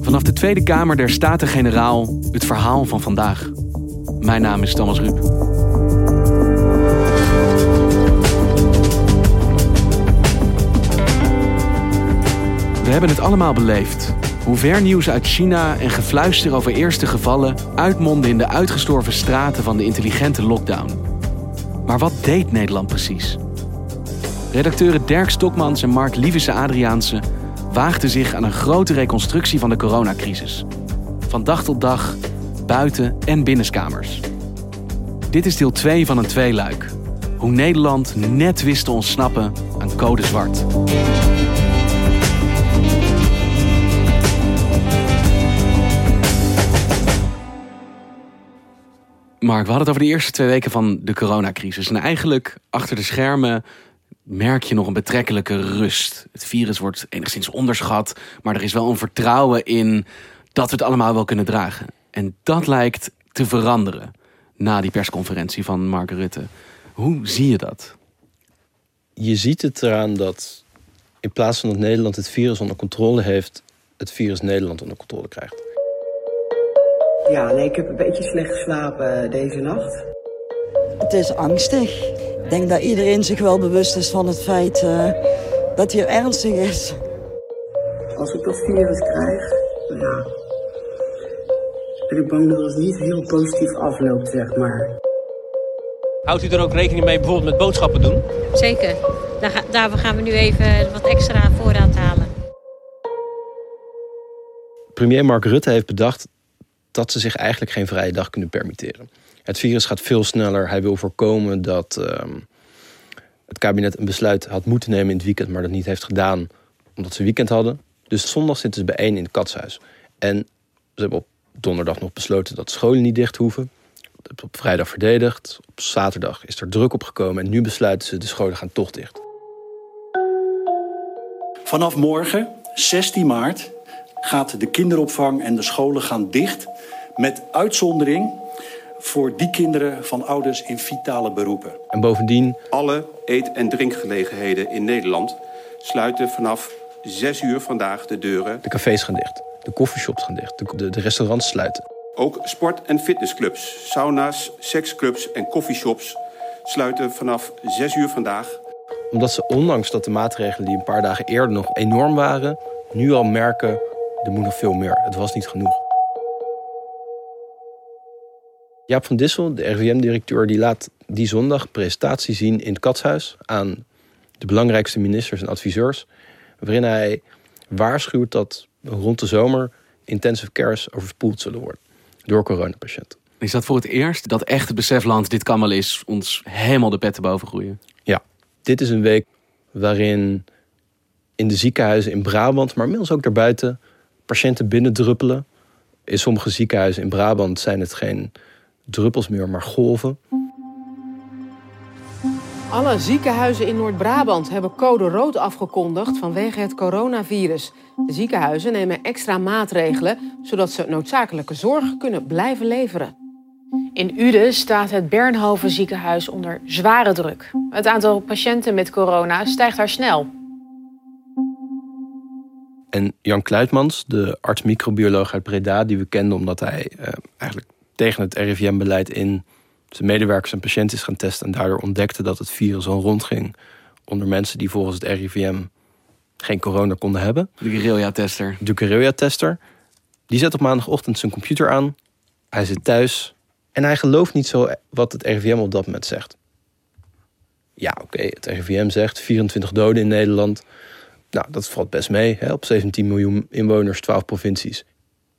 Vanaf de Tweede Kamer der Staten-Generaal het verhaal van vandaag. Mijn naam is Thomas Ruip. We hebben het allemaal beleefd. Hoe ver nieuws uit China en gefluister over eerste gevallen uitmonden in de uitgestorven straten van de intelligente lockdown. Maar wat deed Nederland precies? Redacteuren Dirk Stokmans en Mark Lievese Adriaanse waagden zich aan een grote reconstructie van de coronacrisis. Van dag tot dag, buiten- en binnenskamers. Dit is deel 2 van een tweeluik. Hoe Nederland net wist te ontsnappen aan code zwart. Mark, we hadden het over de eerste twee weken van de coronacrisis. En eigenlijk achter de schermen merk je nog een betrekkelijke rust. Het virus wordt enigszins onderschat, maar er is wel een vertrouwen in dat we het allemaal wel kunnen dragen. En dat lijkt te veranderen na die persconferentie van Mark Rutte. Hoe zie je dat? Je ziet het eraan dat in plaats van dat Nederland het virus onder controle heeft, het virus Nederland onder controle krijgt. Ja, nee, ik heb een beetje slecht geslapen deze nacht. Het is angstig. Ik denk dat iedereen zich wel bewust is van het feit uh, dat hij ernstig is. Als ik dat virus krijg, nou ja, ben ik bang dat het niet heel positief afloopt, zeg maar. Houdt u er ook rekening mee bijvoorbeeld met boodschappen doen? Zeker. Daar, ga, daarvoor gaan we nu even wat extra voorraad halen. Premier Mark Rutte heeft bedacht dat ze zich eigenlijk geen vrije dag kunnen permitteren. Het virus gaat veel sneller. Hij wil voorkomen dat uh, het kabinet een besluit had moeten nemen in het weekend, maar dat niet heeft gedaan omdat ze weekend hadden. Dus zondag zitten ze bijeen in het katshuis. En ze hebben op donderdag nog besloten dat scholen niet dicht hoeven. Dat hebben op vrijdag verdedigd. Op zaterdag is er druk op gekomen en nu besluiten ze de scholen gaan toch dicht. Vanaf morgen, 16 maart, gaat de kinderopvang en de scholen gaan dicht. Met uitzondering voor die kinderen van ouders in vitale beroepen. En bovendien... Alle eet- en drinkgelegenheden in Nederland sluiten vanaf 6 uur vandaag de deuren. De cafés gaan dicht, de coffeeshops gaan dicht, de, de, de restaurants sluiten. Ook sport- en fitnessclubs, sauna's, seksclubs en coffeeshops sluiten vanaf 6 uur vandaag. Omdat ze ondanks dat de maatregelen die een paar dagen eerder nog enorm waren... nu al merken, er moet nog veel meer. Het was niet genoeg. Jaap van Dissel, de RIVM-directeur, die laat die zondag presentatie zien in het Katshuis aan de belangrijkste ministers en adviseurs, waarin hij waarschuwt dat rond de zomer intensive cares overspoeld zullen worden door coronapatiënten. Is dat voor het eerst dat echt het besefland dit kan wel eens ons helemaal de pet te boven groeien? Ja, dit is een week waarin in de ziekenhuizen in Brabant, maar inmiddels ook daarbuiten, patiënten binnendruppelen. In sommige ziekenhuizen in Brabant zijn het geen druppels meer, maar golven. Alle ziekenhuizen in Noord-Brabant hebben code rood afgekondigd vanwege het coronavirus. De ziekenhuizen nemen extra maatregelen zodat ze noodzakelijke zorg kunnen blijven leveren. In Uden staat het Bernhoven ziekenhuis onder zware druk. Het aantal patiënten met corona stijgt daar snel. En Jan Kluitmans, de arts-microbioloog uit Breda, die we kenden omdat hij eh, eigenlijk tegen het RIVM-beleid in zijn medewerkers en patiënten is gaan testen. En daardoor ontdekte dat het virus al rondging onder mensen die volgens het RIVM geen corona konden hebben. De guerrilla-tester. De guerrilla-tester. Die zet op maandagochtend zijn computer aan. Hij zit thuis. En hij gelooft niet zo wat het RIVM op dat moment zegt. Ja, oké, het RIVM zegt 24 doden in Nederland. Nou, dat valt best mee. Hè? Op 17 miljoen inwoners, 12 provincies.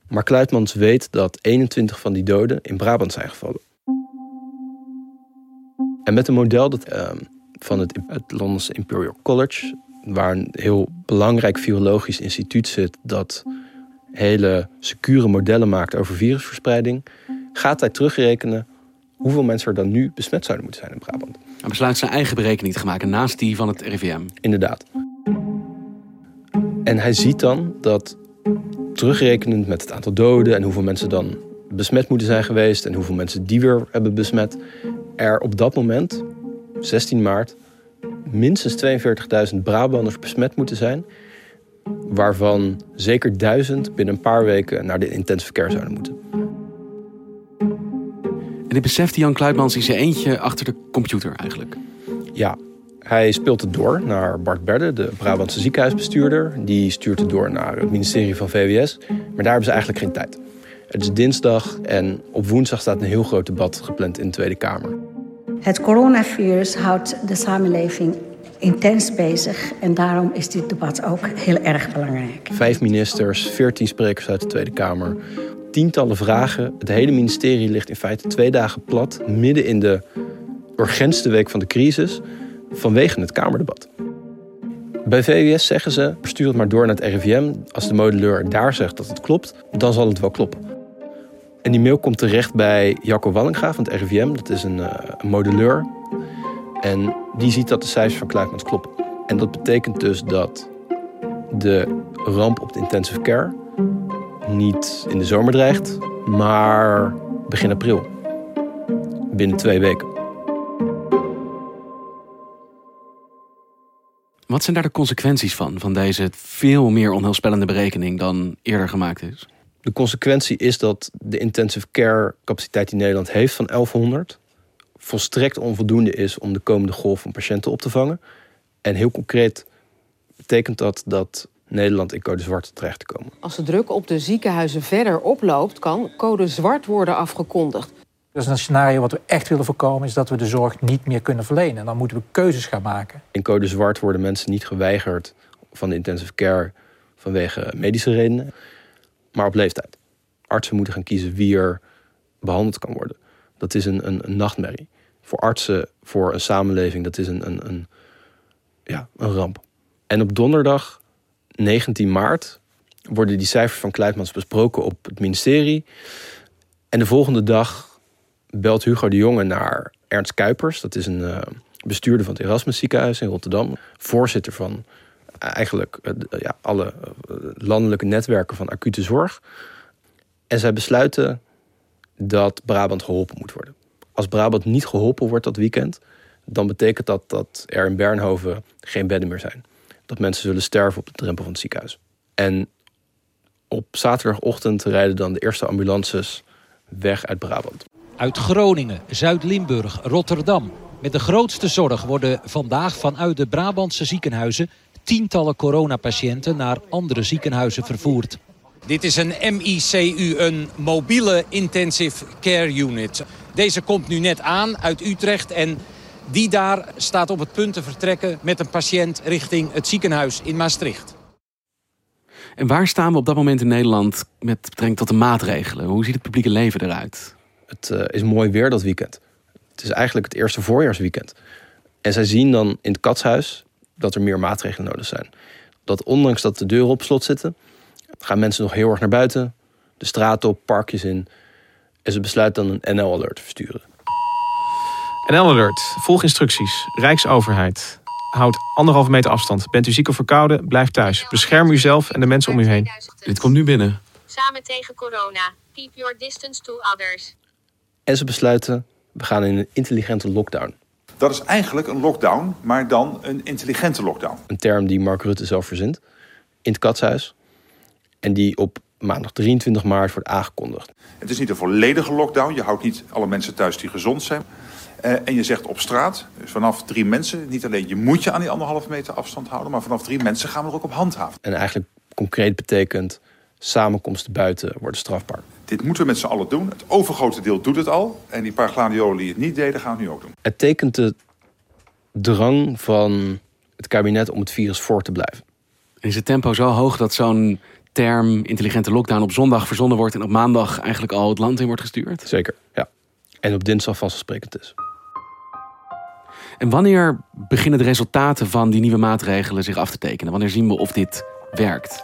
Maar Kluitmans weet dat 21 van die doden in Brabant zijn gevallen. En met een model dat, uh, van het, het Londonse Imperial College, waar een heel belangrijk virologisch instituut zit dat hele secure modellen maakt over virusverspreiding, gaat hij terugrekenen hoeveel mensen er dan nu besmet zouden moeten zijn in Brabant. Hij besluit zijn eigen berekening te gaan maken naast die van het RIVM. Inderdaad. En hij ziet dan dat terugrekenend met het aantal doden en hoeveel mensen dan besmet moeten zijn geweest en hoeveel mensen die weer hebben besmet, er op dat moment, 16 maart, minstens 42.000 Brabanders besmet moeten zijn, waarvan zeker 1000 binnen een paar weken naar de intensive care zouden moeten. En dit besefte Jan Kluitmans in zijn eentje achter de computer eigenlijk. Ja, hij speelt het door naar Bart Berde, de Brabantse ziekenhuisbestuurder. Die stuurt het door naar het ministerie van VWS. Maar daar hebben ze eigenlijk geen tijd. Het is dinsdag en op woensdag staat een heel groot debat gepland in de Tweede Kamer. Het coronavirus houdt de samenleving intens bezig en daarom is dit debat ook heel erg belangrijk. Vijf ministers, veertien sprekers uit de Tweede Kamer, tientallen vragen. Het hele ministerie ligt in feite twee dagen plat, midden in de urgentste week van de crisis, vanwege het Kamerdebat. Bij VWS zeggen ze, stuur het maar door naar het RIVM. Als de modelleur daar zegt dat het klopt, dan zal het wel kloppen. En die mail komt terecht bij Jacco Wallinga van het RIVM. Dat is een, uh, een modelleur. En die ziet dat de cijfers van Kluitmans kloppen. En dat betekent dus dat de ramp op de intensive care niet in de zomer dreigt, maar begin april. Binnen twee weken. Wat zijn daar de consequenties van, van deze veel meer onheilspellende berekening dan eerder gemaakt is? De consequentie is dat de intensive care capaciteit die Nederland heeft van 1100 volstrekt onvoldoende is om de komende golf van patiënten op te vangen. En heel concreet betekent dat dat Nederland in code zwart terecht te komen. Als de druk op de ziekenhuizen verder oploopt, kan code zwart worden afgekondigd. Dus een scenario wat we echt willen voorkomen is dat we de zorg niet meer kunnen verlenen. En dan moeten we keuzes gaan maken. In code zwart worden mensen niet geweigerd van de intensive care vanwege medische redenen, maar op leeftijd. Artsen moeten gaan kiezen wie er behandeld kan worden. Dat is een, een, een nachtmerrie. Voor artsen, voor een samenleving, dat is een, een, een, ja, een ramp. En op donderdag 19 maart worden die cijfers van Kluitmans besproken op het ministerie. En de volgende dag belt Hugo de Jonge naar Ernst Kuipers. Dat is een uh, bestuurder van het Erasmus ziekenhuis in Rotterdam. Voorzitter van eigenlijk uh, ja, alle landelijke netwerken van acute zorg. En zij besluiten dat Brabant geholpen moet worden. Als Brabant niet geholpen wordt dat weekend, dan betekent dat dat er in Bernhoven geen bedden meer zijn. Dat mensen zullen sterven op de drempel van het ziekenhuis. En op zaterdagochtend rijden dan de eerste ambulances weg uit Brabant. Uit Groningen, Zuid-Limburg, Rotterdam. Met de grootste zorg worden vandaag vanuit de Brabantse ziekenhuizen tientallen coronapatiënten naar andere ziekenhuizen vervoerd. Dit is een MICU, een mobiele intensive care unit. Deze komt nu net aan uit Utrecht en die daar staat op het punt te vertrekken met een patiënt richting het ziekenhuis in Maastricht. En waar staan we op dat moment in Nederland met betrekking tot de maatregelen? Hoe ziet het publieke leven eruit? Het uh, is mooi weer dat weekend. Het is eigenlijk het eerste voorjaarsweekend. En zij zien dan in het katshuis dat er meer maatregelen nodig zijn. Dat ondanks dat de deuren op slot zitten, gaan mensen nog heel erg naar buiten, de straten op, parkjes in. En ze besluiten dan een NL-alert te versturen. NL-alert. Volg instructies. Rijksoverheid. Houd anderhalve meter afstand. Bent u ziek of verkouden? Blijf thuis. Bescherm uzelf en de mensen om u heen. Dit komt nu binnen. Samen tegen corona. Keep your distance to others. En ze besluiten, we gaan in een intelligente lockdown. Dat is eigenlijk een lockdown, maar dan een intelligente lockdown. Een term die Mark Rutte zelf verzint. In het katshuis. En die op maandag 23 maart wordt aangekondigd. Het is niet een volledige lockdown. Je houdt niet alle mensen thuis die gezond zijn. Uh, en je zegt op straat, dus vanaf drie mensen, niet alleen je moet je aan die anderhalve meter afstand houden, maar vanaf drie mensen gaan we er ook op handhaven. En eigenlijk concreet betekent samenkomsten buiten worden strafbaar. Dit moeten we met z'n allen doen. Het overgrote deel doet het al. En die paar gladiolen die het niet deden, gaan het nu ook doen. Het tekent de drang van het kabinet om het virus voor te blijven. Is het tempo zo hoog dat zo'n term intelligente lockdown op zondag verzonnen wordt en op maandag eigenlijk al het land in wordt gestuurd? Zeker, ja. En op dinsdag vanzelfsprekend is. En wanneer beginnen de resultaten van die nieuwe maatregelen zich af te tekenen? Wanneer zien we of dit werkt?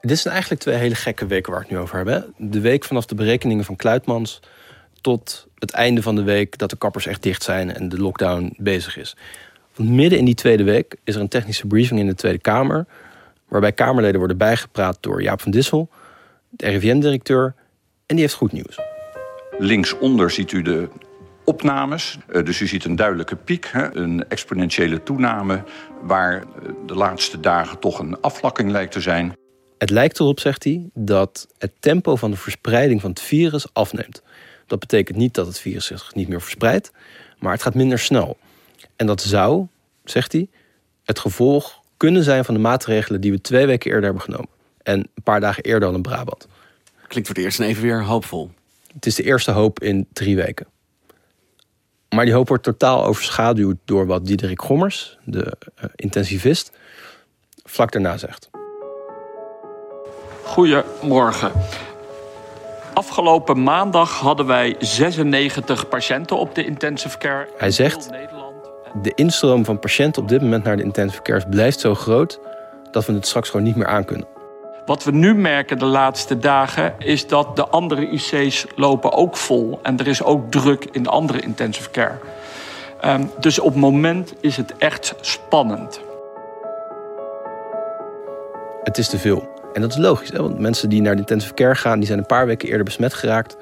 Dit zijn eigenlijk twee hele gekke weken waar we het nu over hebben. De week vanaf de berekeningen van Kluitmans tot het einde van de week dat de kappers echt dicht zijn en de lockdown bezig is. Midden in die tweede week is er een technische briefing in de Tweede Kamer, waarbij Kamerleden worden bijgepraat door Jaap van Dissel, de RIVM-directeur, en die heeft goed nieuws. Linksonder ziet u de opnames. Eh, Dus u ziet een duidelijke piek, een exponentiële toename... waar eh, de laatste dagen toch een afvlakking lijkt te zijn. Het lijkt erop, zegt hij, dat het tempo van de verspreiding van het virus afneemt. Dat betekent niet dat het virus zich niet meer verspreidt, maar het gaat minder snel. En dat zou, zegt hij, het gevolg kunnen zijn van de maatregelen die we twee weken eerder hebben genomen. En een paar dagen eerder al in Brabant. Klinkt voor het eerst even weer hoopvol. Het is de eerste hoop in drie weken. Maar die hoop wordt totaal overschaduwd door wat Diederik Gommers, de eh, intensivist, vlak daarna zegt. Goedemorgen. Afgelopen maandag hadden wij 96 patiënten op de intensive care. Hij zegt, de instroom van patiënten op dit moment naar de intensive care blijft zo groot dat we het straks gewoon niet meer aankunnen. Wat we nu merken de laatste dagen is dat de andere IC's lopen ook vol. En er is ook druk in de andere intensive care. Ehm, dus op het moment is het echt spannend. Het is te veel. En dat is logisch, hè? want mensen die naar de intensive care gaan, die zijn een paar weken eerder besmet geraakt.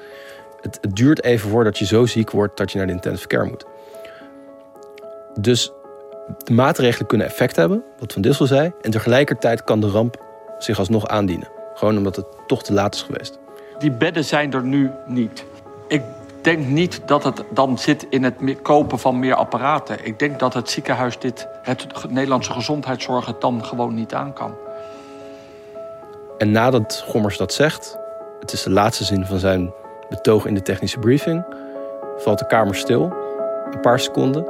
Het, duurt even voordat je zo ziek wordt dat je naar de intensive care moet. Dus de maatregelen kunnen effect hebben, wat Van Dissel zei. En tegelijkertijd kan de ramp zich alsnog aandienen. Gewoon omdat het toch te laat is geweest. Die bedden zijn er nu niet. Ik denk niet dat het dan zit in het kopen van meer apparaten. Ik denk dat het ziekenhuis dit, het Nederlandse gezondheidszorg het dan gewoon niet aan kan. En nadat Gommers dat zegt, het is de laatste zin van zijn betoog in de technische briefing, valt de Kamer stil, een paar seconden.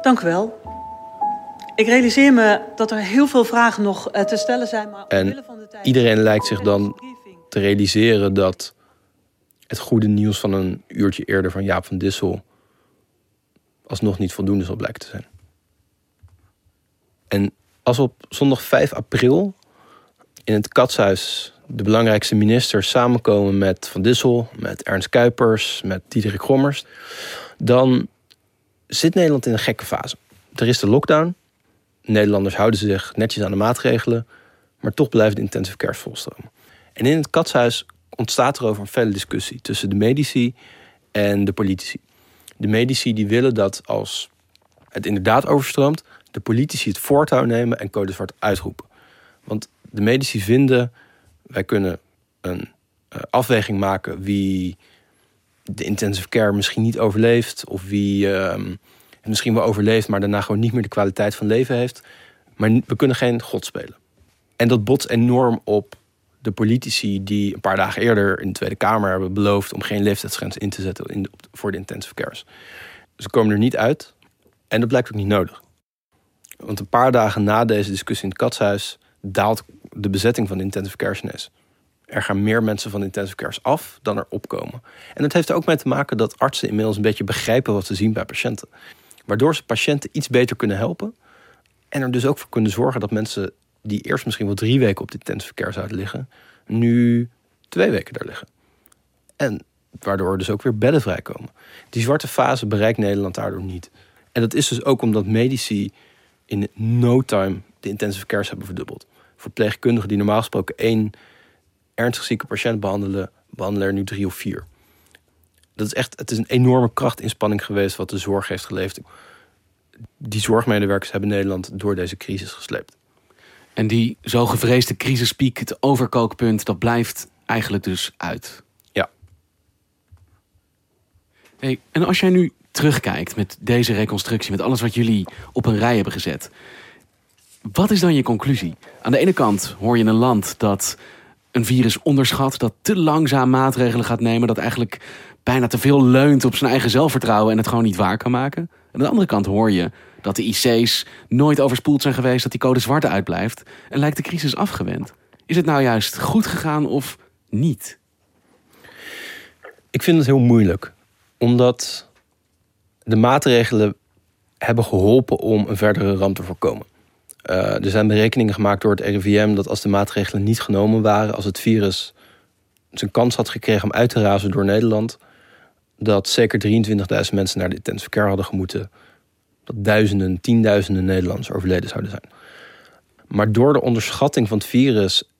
Dank u wel. Ik realiseer me dat er heel veel vragen nog eh, te stellen zijn. Maar En iedereen lijkt zich dan te realiseren dat het goede nieuws van een uurtje eerder van Jaap van Dissel alsnog niet voldoende zal blijken te zijn. En als op zondag 5 april in het Katshuis de belangrijkste ministers samenkomen met Van Dissel, met Ernst Kuipers, met Diederik Gommers, dan zit Nederland in een gekke fase. Er is de lockdown. Nederlanders houden zich netjes aan de maatregelen, maar toch blijven de intensive cares volstromen. En in het Katshuis ontstaat er over een felle discussie tussen de medici en de politici. De medici die willen dat als het inderdaad overstroomt, de politici het voortouw nemen en code zwart uitroepen. Want de medici vinden, wij kunnen een eh, afweging maken wie de intensive care misschien niet overleeft, of wie het misschien wel overleeft, maar daarna gewoon niet meer de kwaliteit van leven heeft. Maar we kunnen geen god spelen. En dat botst enorm op de politici die een paar dagen eerder in de Tweede Kamer hebben beloofd om geen leeftijdsgrens in te zetten in voor de intensive cares. Ze komen er niet uit en dat blijkt ook niet nodig. Want een paar dagen na deze discussie in het katshuis daalt de bezetting van de intensive cares. Er gaan meer mensen van de intensive cares af dan er opkomen. En dat heeft er ook mee te maken dat artsen inmiddels een beetje begrijpen wat ze zien bij patiënten. Waardoor ze patiënten iets beter kunnen helpen. En er dus ook voor kunnen zorgen dat mensen die eerst misschien wel drie weken op intensive care zouden liggen, nu twee weken daar liggen. En waardoor dus ook weer bedden vrijkomen. Die zwarte fase bereikt Nederland daardoor niet. En dat is dus ook omdat medici in no time de intensive cares hebben verdubbeld. Verpleegkundigen die normaal gesproken één ernstig zieke patiënt behandelen, behandelen er nu drie of vier. Dat is echt, het is een enorme krachtinspanning geweest wat de zorg heeft geleverd. Die zorgmedewerkers hebben Nederland door deze crisis gesleept. En die zo gevreesde crisispiek, het overkookpunt, dat blijft eigenlijk dus uit. Ja. Hey, en als jij nu terugkijkt met deze reconstructie, met alles wat jullie op een rij hebben gezet. Wat is dan je conclusie? Aan de ene kant hoor je een land dat een virus onderschat, dat te langzaam maatregelen gaat nemen, dat eigenlijk bijna te veel leunt op zijn eigen zelfvertrouwen en het gewoon niet waar kan maken. En aan de andere kant hoor je dat de IC's nooit overspoeld zijn geweest, dat die code zwart uitblijft en lijkt de crisis afgewend. Is het nou juist goed gegaan of niet? Ik vind het heel moeilijk. Omdat de maatregelen hebben geholpen om een verdere ramp te voorkomen. Uh, er zijn berekeningen gemaakt door het RIVM dat als de maatregelen niet genomen waren, als het virus zijn kans had gekregen om uit te razen door Nederland, dat zeker 23.000 mensen naar de intensive care hadden gemoeten. Dat duizenden, tienduizenden Nederlanders overleden zouden zijn. Maar door de onderschatting van het virus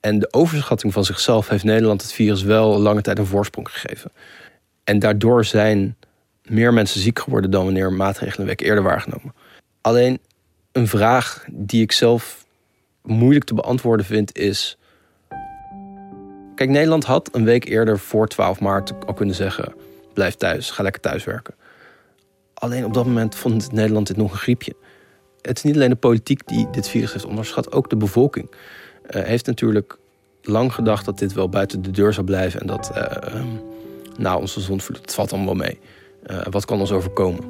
en de overschatting van zichzelf heeft Nederland het virus wel lange tijd een voorsprong gegeven. En daardoor zijn meer mensen ziek geworden dan wanneer maatregelen een week eerder waren genomen. Alleen een vraag die ik zelf moeilijk te beantwoorden vind is. Kijk, Nederland had een week eerder voor 12 maart al kunnen zeggen: blijf thuis, ga lekker thuiswerken. Alleen op dat moment vond Nederland dit nog een griepje. Het is niet alleen de politiek die dit virus heeft onderschat, ook de bevolking uh, heeft natuurlijk lang gedacht dat dit wel buiten de deur zou blijven en dat uh, nou, onze zondvloed, het valt allemaal mee. Uh, wat kan ons overkomen?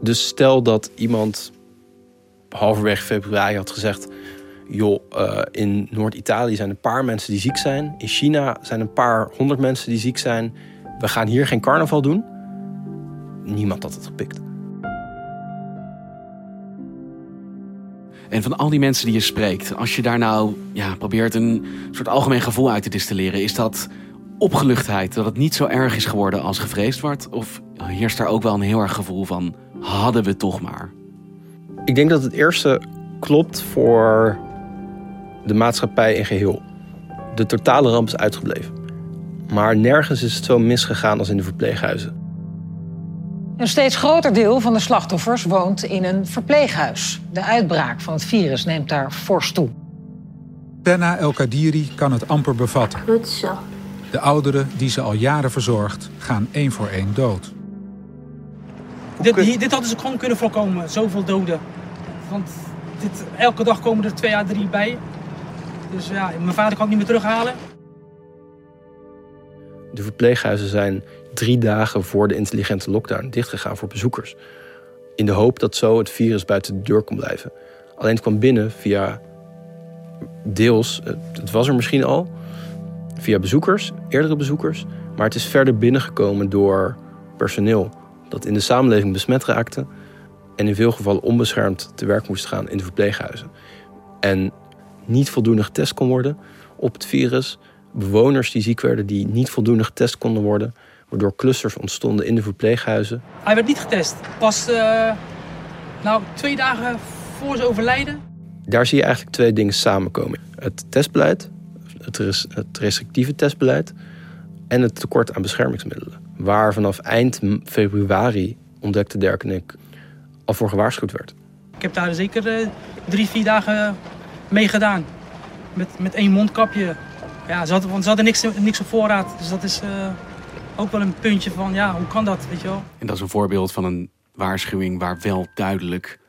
Dus stel dat iemand halverwege februari had gezegd: joh, in Noord-Italië zijn een paar mensen die ziek zijn. In China zijn een paar honderd mensen die ziek zijn. We gaan hier geen carnaval doen. Niemand had het gepikt. En van al die mensen die je spreekt, als je daar nou ja, probeert een soort algemeen gevoel uit te distilleren, is dat opgeluchtheid, dat het niet zo erg is geworden als gevreesd wordt? Of heerst daar ook wel een heel erg gevoel van hadden we toch maar? Ik denk dat het eerste klopt voor de maatschappij in geheel. De totale ramp is uitgebleven. Maar nergens is het zo misgegaan als in de verpleeghuizen. Een steeds groter deel van de slachtoffers woont in een verpleeghuis. De uitbraak van het virus neemt daar fors toe. Penna El Kadiri kan het amper bevatten. Goed zo. De ouderen die ze al jaren verzorgt, gaan één voor één dood. Dit, dit hadden ze gewoon kunnen voorkomen, zoveel doden. Want dit, elke dag komen er twee à drie bij. Dus ja, mijn vader kan ik niet meer terughalen. De verpleeghuizen zijn drie dagen voor de intelligente lockdown dichtgegaan voor bezoekers. In de hoop dat zo het virus buiten de deur kon blijven. Alleen het kwam binnen via deels, het was er misschien al, via bezoekers, eerdere bezoekers. Maar het is verder binnengekomen door personeel dat in de samenleving besmet raakte en in veel gevallen onbeschermd te werk moest gaan in de verpleeghuizen. En niet voldoende getest kon worden op het virus. Bewoners die ziek werden die niet voldoende getest konden worden. Waardoor clusters ontstonden in de verpleeghuizen. Hij werd niet getest. Pas uh, nou, twee dagen voor zijn overlijden. Daar zie je eigenlijk twee dingen samenkomen. Het testbeleid, het, res het restrictieve testbeleid en het tekort aan beschermingsmiddelen. Waar vanaf eind februari, ontdekte Dirk en ik, al voor gewaarschuwd werd. Ik heb daar zeker uh, drie, vier dagen mee gedaan. Met, met één mondkapje. Ja, ze hadden, want ze hadden niks, niks op voorraad. Dus dat is uh, ook wel een puntje van, ja, hoe kan dat, weet je wel. En dat is een voorbeeld van een waarschuwing waar wel duidelijk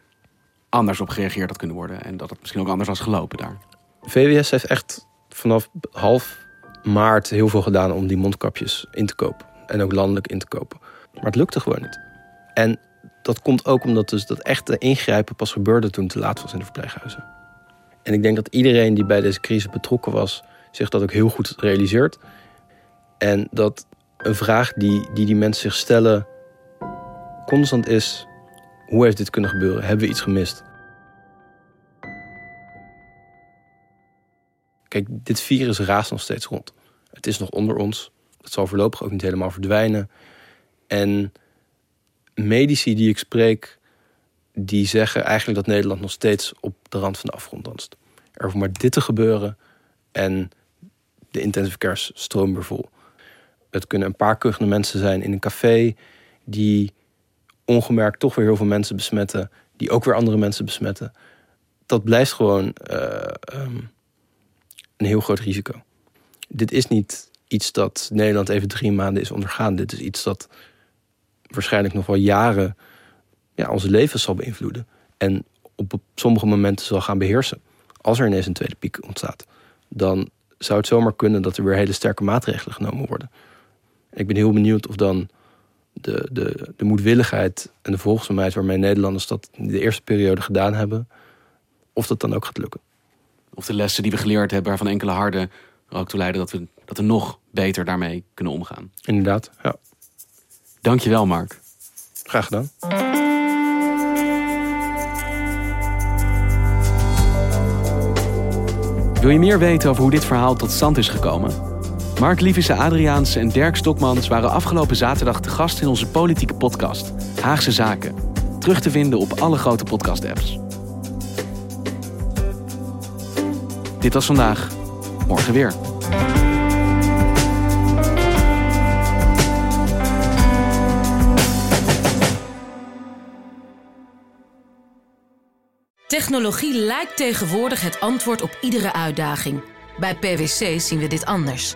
anders op gereageerd had kunnen worden. En dat het misschien ook anders was gelopen daar. VWS heeft echt vanaf half maart heel veel gedaan om die mondkapjes in te kopen. En ook landelijk in te kopen. Maar het lukte gewoon niet. En dat komt ook omdat dus dat echte ingrijpen pas gebeurde toen het te laat was in de verpleeghuizen. En ik denk dat iedereen die bij deze crisis betrokken was, zich dat ook heel goed realiseert. En dat een vraag die die, die mensen zich stellen constant is: hoe heeft dit kunnen gebeuren? Hebben we iets gemist? Kijk, dit virus raast nog steeds rond. Het is nog onder ons. Het zal voorlopig ook niet helemaal verdwijnen. En medici die ik spreek, die zeggen eigenlijk dat Nederland nog steeds op de rand van de afgrond danst. Er hoeft maar dit te gebeuren en de intensive care stroom weer vol. Het kunnen een paar kuchende mensen zijn in een café die ongemerkt toch weer heel veel mensen besmetten, die ook weer andere mensen besmetten. Dat blijft gewoon uh, um, een heel groot risico. Dit is niet iets dat Nederland even drie maanden is ondergaan. Dit is iets dat waarschijnlijk nog wel jaren ja, onze levens zal beïnvloeden. En op sommige momenten zal gaan beheersen. Als er ineens een tweede piek ontstaat, dan zou het zomaar kunnen dat er weer hele sterke maatregelen genomen worden. Ik ben heel benieuwd of dan de, de, de moedwilligheid en de volgzaamheid waarmee Nederlanders dat in de eerste periode gedaan hebben, of dat dan ook gaat lukken. Of de lessen die we geleerd hebben, waarvan enkele harde er ook toe leiden dat we, dat we nog beter daarmee kunnen omgaan. Inderdaad, ja. Dankjewel, Mark. Graag gedaan. Wil je meer weten over hoe dit verhaal tot stand is gekomen? Mark Lievisse Adriaans en Dirk Stokmans waren afgelopen zaterdag te gast in onze politieke podcast Haagse Zaken. Terug te vinden op alle grote podcast-apps. Dit was vandaag. Morgen weer. Technologie lijkt tegenwoordig het antwoord op iedere uitdaging. Bij PwC zien we dit anders.